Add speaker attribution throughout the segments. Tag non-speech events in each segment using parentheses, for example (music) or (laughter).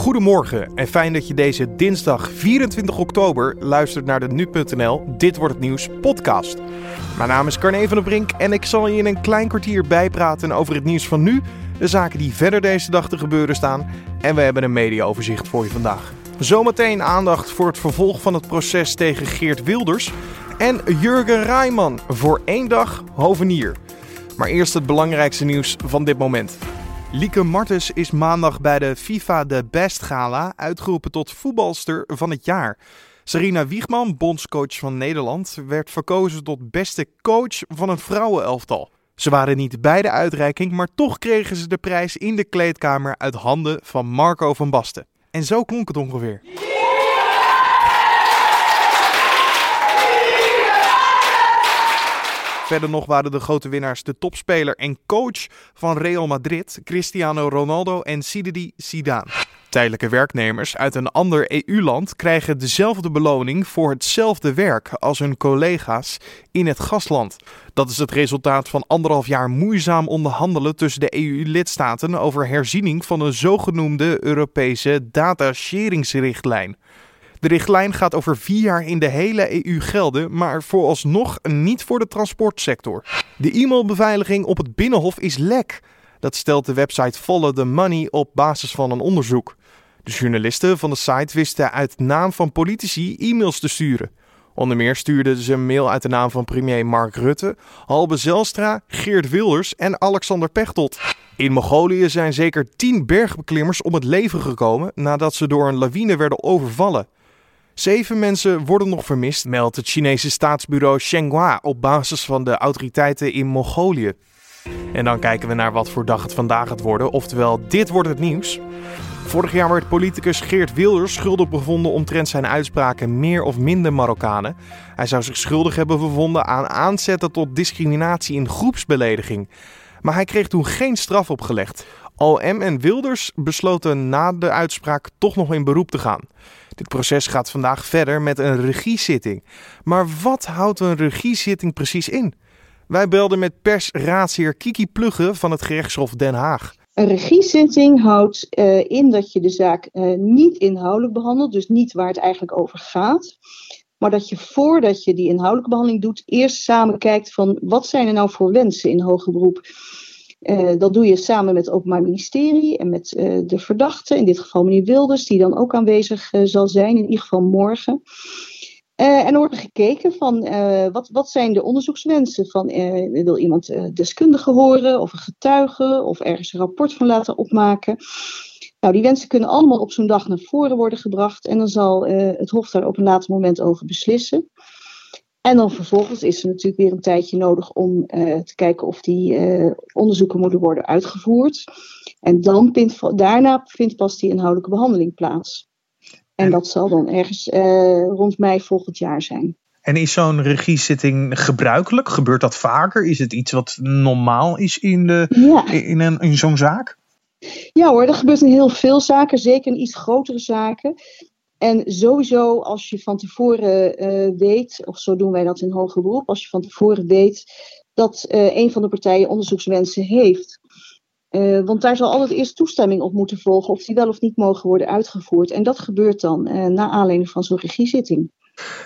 Speaker 1: Goedemorgen en fijn dat je deze dinsdag 24 oktober luistert naar de Nu.nl Dit Wordt Het Nieuws podcast. Mijn naam is Carne van der Brink en ik zal je in een klein kwartier bijpraten over het nieuws van nu, de zaken die verder deze dag te gebeuren staan en we hebben een mediaoverzicht voor je vandaag. Zometeen aandacht voor het vervolg van het proces tegen Geert Wilders en Jurgen Rijman voor één dag hovenier. Maar eerst het belangrijkste nieuws van dit moment. Lieke Martens is maandag bij de FIFA de Best Gala uitgeroepen tot voetbalster van het jaar. Sarina Wiegman, bondscoach van Nederland, werd verkozen tot beste coach van een vrouwenelftal. Ze waren niet bij de uitreiking, maar toch kregen ze de prijs in de kleedkamer uit handen van Marco van Basten. En zo klonk het ongeveer. Verder nog waren de grote winnaars de topspeler en coach van Real Madrid, Cristiano Ronaldo en Zinedine Zidane. Tijdelijke werknemers uit een ander EU-land krijgen dezelfde beloning voor hetzelfde werk als hun collega's in het gastland. Dat is het resultaat van anderhalf jaar moeizaam onderhandelen tussen de EU-lidstaten over herziening van een zogenoemde Europese datasheringsrichtlijn. De richtlijn gaat over vier jaar in de hele EU gelden, maar vooralsnog niet voor de transportsector. De e-mailbeveiliging op het Binnenhof is lek. Dat stelt de website Follow the Money op basis van een onderzoek. De journalisten van de site wisten uit naam van politici e-mails te sturen. Onder meer stuurden ze een mail uit de naam van premier Mark Rutte, Halbe Zelstra, Geert Wilders en Alexander Pechtold. In Mongolië zijn zeker tien bergbeklimmers om het leven gekomen nadat ze door een lawine werden overvallen. Zeven mensen worden nog vermist, meldt het Chinese staatsbureau Shenhua op basis van de autoriteiten in Mongolië. En dan kijken we naar wat voor dag het vandaag gaat worden, oftewel dit wordt het nieuws. Vorig jaar werd politicus Geert Wilders schuldig bevonden omtrent zijn uitspraken meer of minder Marokkanen. Hij zou zich schuldig hebben bevonden aan aanzetten tot discriminatie in groepsbelediging. Maar hij kreeg toen geen straf opgelegd. OM en Wilders besloten na de uitspraak toch nog in beroep te gaan. Dit proces gaat vandaag verder met een regiezitting. Maar wat houdt een regiezitting precies in? Wij belden met persraadsheer Kiki Plugge van het gerechtshof Den Haag.
Speaker 2: Een regiezitting houdt uh, in dat je de zaak uh, niet inhoudelijk behandelt, dus niet waar het eigenlijk over gaat. Maar dat je voordat je die inhoudelijke behandeling doet, eerst samen kijkt van wat zijn er nou voor wensen in hoger beroep. Uh, dat doe je samen met het Openbaar Ministerie en met uh, de verdachte, in dit geval meneer Wilders, die dan ook aanwezig uh, zal zijn, in ieder geval morgen. en er wordt gekeken van wat, wat zijn de onderzoekswensen van wil iemand deskundige horen of een getuige of ergens een rapport van laten opmaken. Nou, die wensen kunnen allemaal op zo'n dag naar voren worden gebracht en dan zal het Hof daar op een later moment over beslissen. En dan vervolgens is er natuurlijk weer een tijdje nodig om uh, te kijken of die uh, onderzoeken moeten worden uitgevoerd. En dan vindt, daarna vindt pas die inhoudelijke behandeling plaats. En dat zal dan ergens uh, rond mei volgend jaar zijn.
Speaker 3: En is zo'n regiezitting gebruikelijk? Gebeurt dat vaker? Is het iets wat normaal is in, de, ja. in, een, in zo'n zaak?
Speaker 2: Ja hoor, dat gebeurt in heel veel zaken, zeker in iets grotere zaken. En sowieso als je van tevoren uh, weet, of zo doen wij dat in hoger beroep, als je van tevoren weet dat uh, een van de partijen onderzoekswensen heeft. Uh, want daar zal altijd eerst toestemming op moeten volgen of die wel of niet mogen worden uitgevoerd. En dat gebeurt dan na aanleiding van zo'n regiezitting.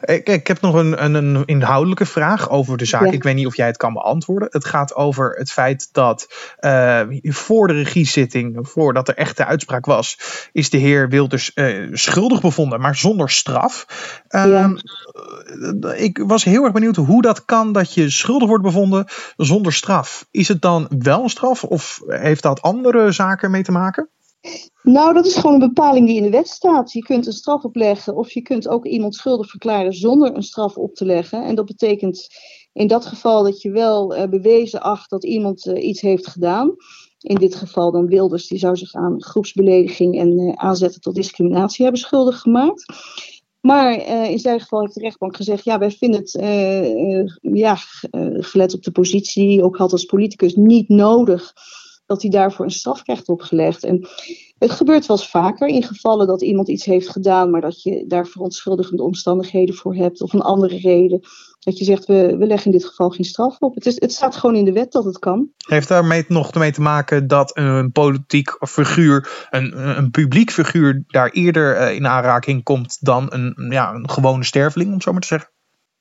Speaker 3: Ik, ik heb nog een, een, een, inhoudelijke vraag over de zaak. Ja. Ik weet niet of jij het kan beantwoorden. Het gaat over het feit dat uh, voor de regiezitting, voordat er echte uitspraak was, is de heer Wilders uh, schuldig bevonden, maar zonder straf. Uh, ja. Ik was heel erg benieuwd hoe dat kan dat je schuldig wordt bevonden zonder straf. Is het dan wel een straf of heeft dat andere zaken mee te maken?
Speaker 2: Nou, dat is gewoon een bepaling die in de wet staat. Je kunt een straf opleggen of je kunt ook iemand schuldig verklaren zonder een straf op te leggen. En dat betekent in dat geval dat je wel uh, bewezen acht dat iemand uh, iets heeft gedaan. In dit geval dan Wilders, die zou zich aan groepsbelediging en uh, aanzetten tot discriminatie hebben schuldig gemaakt. Maar in zijn geval heeft de rechtbank gezegd: ja, wij vinden het, ja, gelet op de positie ook had als politicus, niet nodig dat hij daarvoor een straf krijgt opgelegd. En het gebeurt wel eens vaker in gevallen dat iemand iets heeft gedaan, maar dat je daar verontschuldigende omstandigheden voor hebt of een andere reden. Dat je zegt, we, we leggen in dit geval geen straf op. Het, is, het staat gewoon in de wet dat het kan.
Speaker 3: Heeft daarmee nog mee te maken dat een politiek figuur, een, een publiek figuur, daar eerder eh, in aanraking komt dan een, ja, een gewone sterveling, om zo maar te zeggen?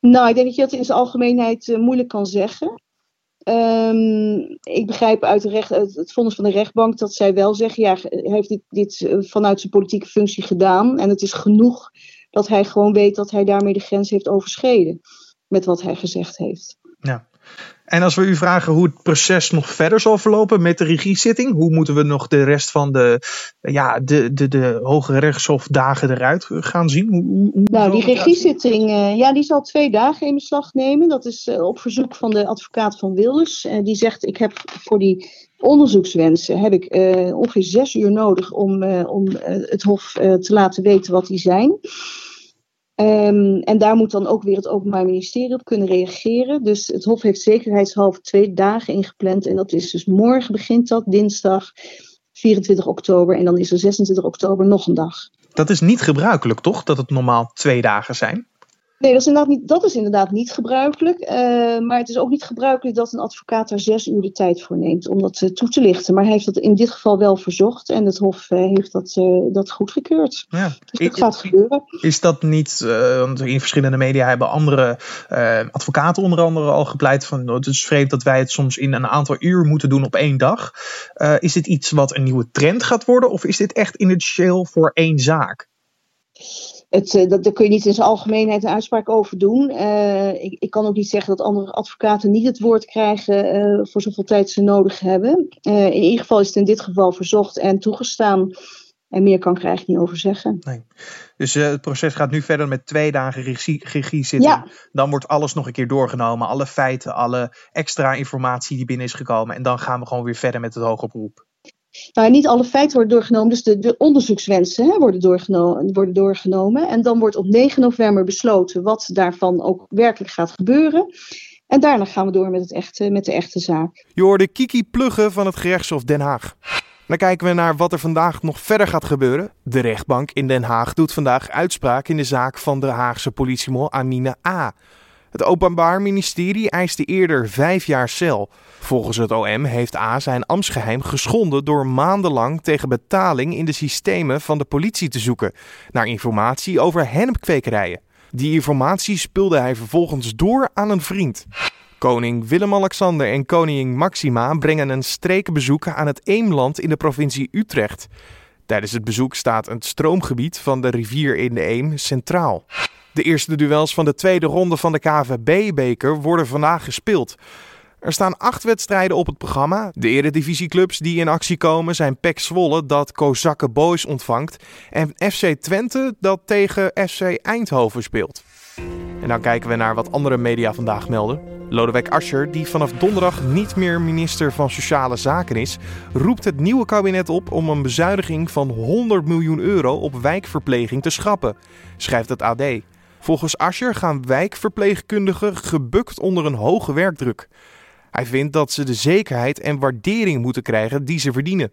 Speaker 2: Nou, ik denk dat je dat in zijn algemeenheid uh, moeilijk kan zeggen. Um, ik begrijp uit, het vonnis van de rechtbank dat zij wel zeggen: ja, hij heeft dit, dit eh, vanuit zijn politieke functie gedaan. En het is genoeg dat hij gewoon weet dat hij daarmee de grens heeft overschreden. Met wat hij gezegd heeft.
Speaker 3: Ja. En als we u vragen hoe het proces nog verder zal verlopen met de regiezitting, hoe moeten we nog de rest van de, ja, de, de, de Hoge Rechtshof-dagen eruit gaan zien? Hoe, hoe,
Speaker 2: nou, die regiezitting uh, ja, die zal twee dagen in beslag nemen. Dat is uh, op verzoek van de advocaat van Wilders. Uh, die zegt: Ik heb voor die onderzoekswensen heb ik ongeveer zes uur nodig om, om het Hof te laten weten wat die zijn. Um, en daar moet dan ook weer het Openbaar Ministerie op kunnen reageren. Dus het Hof heeft zekerheidshalve twee dagen ingepland. En dat is dus morgen begint dat, dinsdag 24 oktober. En dan is er 26 oktober nog een dag.
Speaker 3: Dat is niet gebruikelijk, toch? Dat het normaal twee dagen zijn?
Speaker 2: Nee, dat is inderdaad niet, dat is inderdaad niet gebruikelijk. Uh, maar het is ook niet gebruikelijk dat een advocaat daar zes uur de tijd voor neemt om dat uh, toe te lichten. Maar hij heeft dat in dit geval wel verzocht en het Hof uh, heeft dat, dat goedgekeurd. Ja. Dus dat gaat gebeuren.
Speaker 3: Is dat niet, want in verschillende media hebben andere advocaten onder andere al gepleit van het is vreemd dat wij het soms in een aantal uur moeten doen op één dag. is dit iets wat een nieuwe trend gaat worden of is dit echt initieel voor één zaak?
Speaker 2: Het, eh, dat, daar kun je niet in zijn algemeenheid een uitspraak over doen. Uh, ik, ik, kan ook niet zeggen dat andere advocaten niet het woord krijgen uh, voor zoveel tijd ze nodig hebben. Uh, in ieder geval is het in dit geval verzocht en toegestaan. En meer kan ik er eigenlijk niet over zeggen. Nee.
Speaker 3: Dus het proces gaat nu verder met twee dagen regie, regie zitten. Ja. Dan wordt alles nog een keer doorgenomen. Alle feiten, alle extra informatie die binnen is gekomen. En dan gaan we gewoon weer verder met het hoger beroep.
Speaker 2: Nou, niet alle feiten worden doorgenomen, dus de, de onderzoekswensen hè, worden, doorgenomen, worden doorgenomen. En dan wordt op 9 november besloten wat daarvan ook werkelijk gaat gebeuren. En daarna gaan we door met, het echte, met de echte zaak.
Speaker 1: Je hoorde Kiki Pluggen van het gerechtshof Den Haag. Dan kijken we naar wat er vandaag nog verder gaat gebeuren. De rechtbank in Den Haag doet vandaag uitspraak in de zaak van de Haagse politiemol Amine A. Het Openbaar Ministerie eiste eerder vijf jaar cel. Volgens het OM heeft A zijn ambtsgeheim geschonden door maandenlang tegen betaling in de systemen van de politie te zoeken naar informatie over hennepkwekerijen. Die informatie spulde hij vervolgens door aan een vriend. Koning Willem-Alexander en koningin Maxima brengen een streekbezoek aan het Eemland in de provincie Utrecht. Tijdens het bezoek staat het stroomgebied van de rivier in de Eem centraal. De eerste duels van de tweede ronde van de KVB-beker worden vandaag gespeeld. Er staan acht wedstrijden op het programma. De eredivisieclubs die in actie komen zijn PEC Zwolle dat Kozakken Boys ontvangt en FC Twente dat tegen FC Eindhoven speelt. En dan kijken we naar wat andere media vandaag melden. Lodewijk Asscher, die vanaf donderdag niet meer minister van Sociale Zaken is, roept het nieuwe kabinet op om een bezuiniging van 100 miljoen euro op wijkverpleging te schrappen, schrijft het AD. Volgens Asscher gaan wijkverpleegkundigen gebukt onder een hoge werkdruk. Hij vindt dat ze de zekerheid en waardering moeten krijgen die ze verdienen.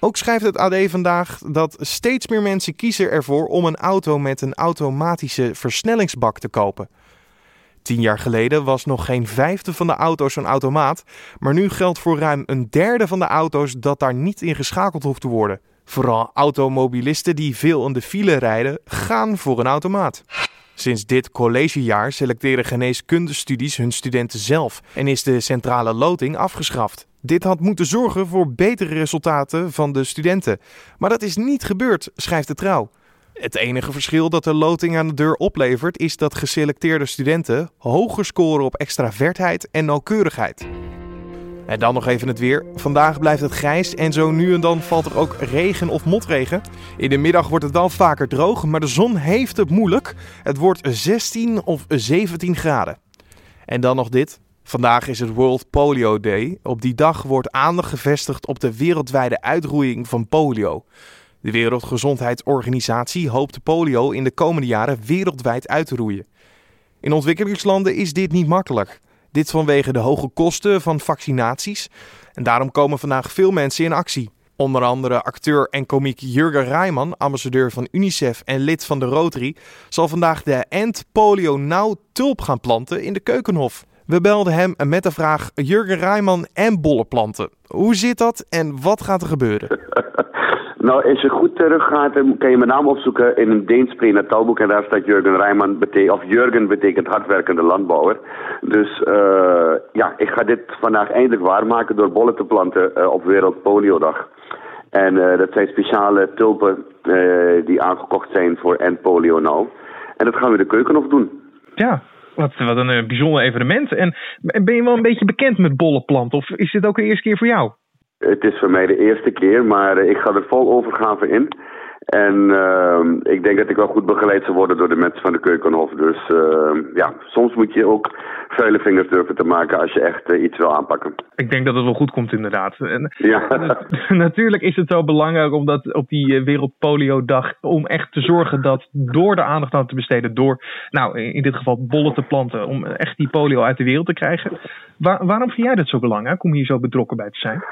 Speaker 1: Ook schrijft het AD vandaag dat steeds meer mensen kiezen ervoor om een auto met een automatische versnellingsbak te kopen. Tien jaar geleden was nog geen vijfde van de auto's een automaat, maar nu geldt voor ruim een derde van de auto's dat daar niet in geschakeld hoeft te worden. Vooral automobilisten die veel in de file rijden, gaan voor een automaat. Sinds dit collegejaar selecteren geneeskundestudies hun studenten zelf en is de centrale loting afgeschaft. Dit had moeten zorgen voor betere resultaten van de studenten. Maar dat is niet gebeurd, schrijft de trouw. Het enige verschil dat de loting aan de deur oplevert is dat geselecteerde studenten hoger scoren op extravertheid en nauwkeurigheid. En dan nog even het weer. Vandaag blijft het grijs en zo nu en dan valt er ook regen of motregen. In de middag wordt het wel vaker droog, maar de zon heeft het moeilijk. Het wordt 16 of 17 graden. En dan nog dit. Vandaag is het World Polio Day. Op die dag wordt aandacht gevestigd op de wereldwijde uitroeiing van polio. De Wereldgezondheidsorganisatie hoopt polio in de komende jaren wereldwijd uit te roeien. In ontwikkelingslanden is dit niet makkelijk. Dit vanwege de hoge kosten van vaccinaties. En daarom komen vandaag veel mensen in actie. Onder andere acteur en komiek Jurgen Rijman, ambassadeur van UNICEF en lid van de Rotary, zal vandaag de End Polio Now tulp gaan planten in de Keukenhof. We belden hem met de vraag Jurgen Rijman en bollenplanten. Hoe zit dat en wat gaat er gebeuren? (laughs)
Speaker 4: Nou, als je goed teruggaat, kan je mijn naam opzoeken in een Deens prenataalboek. En daar staat Jurgen Rijman, of Jurgen betekent hardwerkende landbouwer. Dus uh, ja, ik ga dit vandaag eindelijk waarmaken door bollen te planten uh, op Wereldpoliodag. En uh, dat zijn speciale tulpen die aangekocht zijn voor End Polio nou. En dat gaan we de keukenhof doen.
Speaker 3: Ja, wat, wat een bijzonder evenement. En ben je wel een beetje bekend met bollenplanten? Of is dit ook de eerste keer voor jou?
Speaker 4: Het is voor mij de eerste keer, maar ik ga er vol overgave in. En uh, ik denk dat ik wel goed begeleid zal worden door de mensen van de Keukenhof. Dus uh, ja, soms moet je ook vuile vingers durven te maken als je echt uh, iets wil aanpakken.
Speaker 3: Ik denk dat het wel goed komt inderdaad. En,
Speaker 4: ja. (laughs) (laughs)
Speaker 3: natuurlijk is het zo belangrijk om dat op die Wereldpolio-dag om echt te zorgen dat door de aandacht aan te besteden, door nou in dit geval bollen te planten, om echt die polio uit de wereld te krijgen. Waar, waarom vind jij dat zo belangrijk om hier zo betrokken bij te zijn?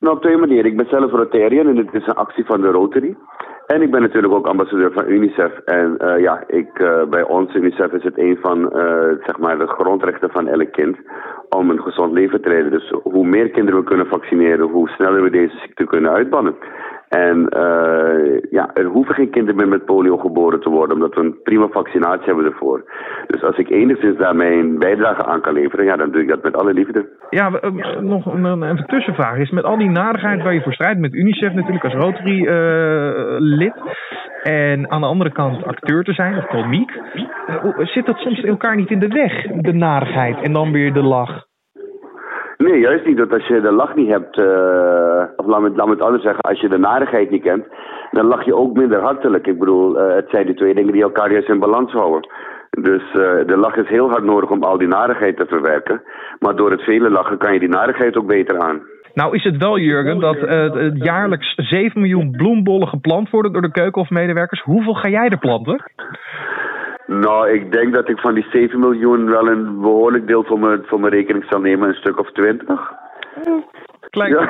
Speaker 4: Nou, op twee manieren. Ik ben zelf Rotarian en het is een actie van de Rotary. En ik ben natuurlijk ook ambassadeur van UNICEF. En uh, ja, ik, uh, bij ons UNICEF is het een van uh, zeg maar de grondrechten van elk kind om een gezond leven te leiden. Dus hoe meer kinderen we kunnen vaccineren, hoe sneller we deze ziekte kunnen uitbannen. En uh, ja, er hoeven geen kinderen meer met polio geboren te worden, omdat we een prima vaccinatie hebben ervoor. Dus als ik enigszins daar mijn bijdrage aan kan leveren, ja, dan doe ik dat met alle liefde.
Speaker 3: Ja, uh, nog een, een tussenvraag is, met al die nadigheid waar je voor strijdt, met UNICEF natuurlijk als Rotary-lid, uh, en aan de andere kant acteur te zijn, of komiek, zit dat soms elkaar niet in de weg, de nadigheid en dan weer de lach?
Speaker 4: Nee, juist niet. Dat als je de lach niet hebt, uh, of laat me, het anders zeggen, als je de narigheid niet kent, dan lach je ook minder hartelijk. Ik bedoel, uh, het zijn de twee dingen die elkaar juist in balans houden. Dus uh, de lach is heel hard nodig om al die narigheid te verwerken. Maar door het vele lachen kan je die narigheid ook beter aan.
Speaker 3: Nou is het wel, Jurgen, dat jaarlijks 7 miljoen bloembollen geplant worden door de keukenhofmedewerkers. Hoeveel ga jij er planten?
Speaker 4: Nou, ik denk dat ik van die 7 miljoen wel een behoorlijk deel voor mijn, voor mijn rekening zal nemen, een stuk of 20.
Speaker 3: Klein.
Speaker 4: Ja.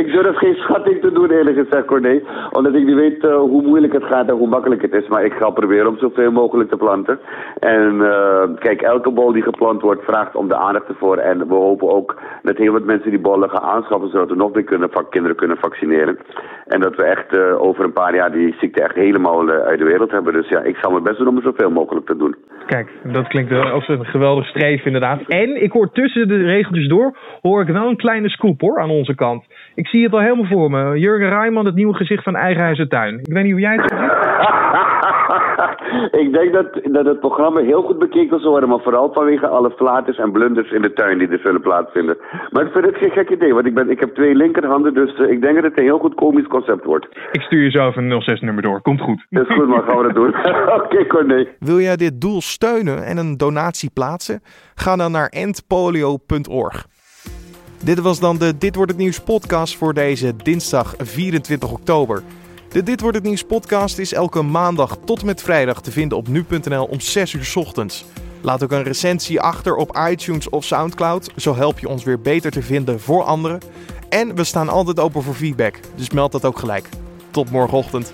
Speaker 4: ik durf geen schatting te doen, eerlijk gezegd, Corné. Omdat ik niet weet uh, hoe moeilijk het gaat en hoe makkelijk het is. Maar ik ga proberen om zoveel mogelijk te planten. En uh, kijk, elke bol die geplant wordt vraagt om de aandacht ervoor. En we hopen ook dat heel wat mensen die bollen gaan aanschaffen... zodat we nog meer kunnen, kinderen kunnen vaccineren. En dat we echt uh, over een paar jaar die ziekte echt helemaal uit de wereld hebben. Dus ja, ik zal mijn best doen om er zoveel mogelijk te doen.
Speaker 3: Kijk, dat klinkt als een geweldig streef inderdaad. En ik hoor tussen de regeltjes door, hoor ik wel een kleine scoop hoor, aan onze kant. Ik zie het al helemaal voor me. Jurgen Rijman, het nieuwe gezicht van Eigen Tuin. Ik weet niet hoe jij het ziet. (laughs) (laughs)
Speaker 4: ik denk dat, dat het programma heel goed bekeken zal worden, maar vooral vanwege alle flaters en blunders in de tuin die er zullen plaatsvinden. Maar ik vind het geen gek idee, want ik, ben, ik heb twee linkerhanden, dus uh, ik denk dat het een heel goed komisch concept wordt.
Speaker 3: Ik stuur je zo even een 06-nummer door. Komt goed.
Speaker 4: Dat is goed, maar gaan we dat doen. (laughs) (laughs) Oké, okay, Corné.
Speaker 1: Wil jij dit doel steunen en een donatie plaatsen? Ga dan naar endpolio.org. Dit was dan de Dit wordt het nieuws podcast voor deze dinsdag 24 oktober. De Dit wordt het nieuws podcast is elke maandag tot en met vrijdag te vinden op nu.nl om 6 uur ochtends. Laat ook een recensie achter op iTunes of SoundCloud, zo help je ons weer beter te vinden voor anderen. En we staan altijd open voor feedback, dus meld dat ook gelijk. Tot morgenochtend.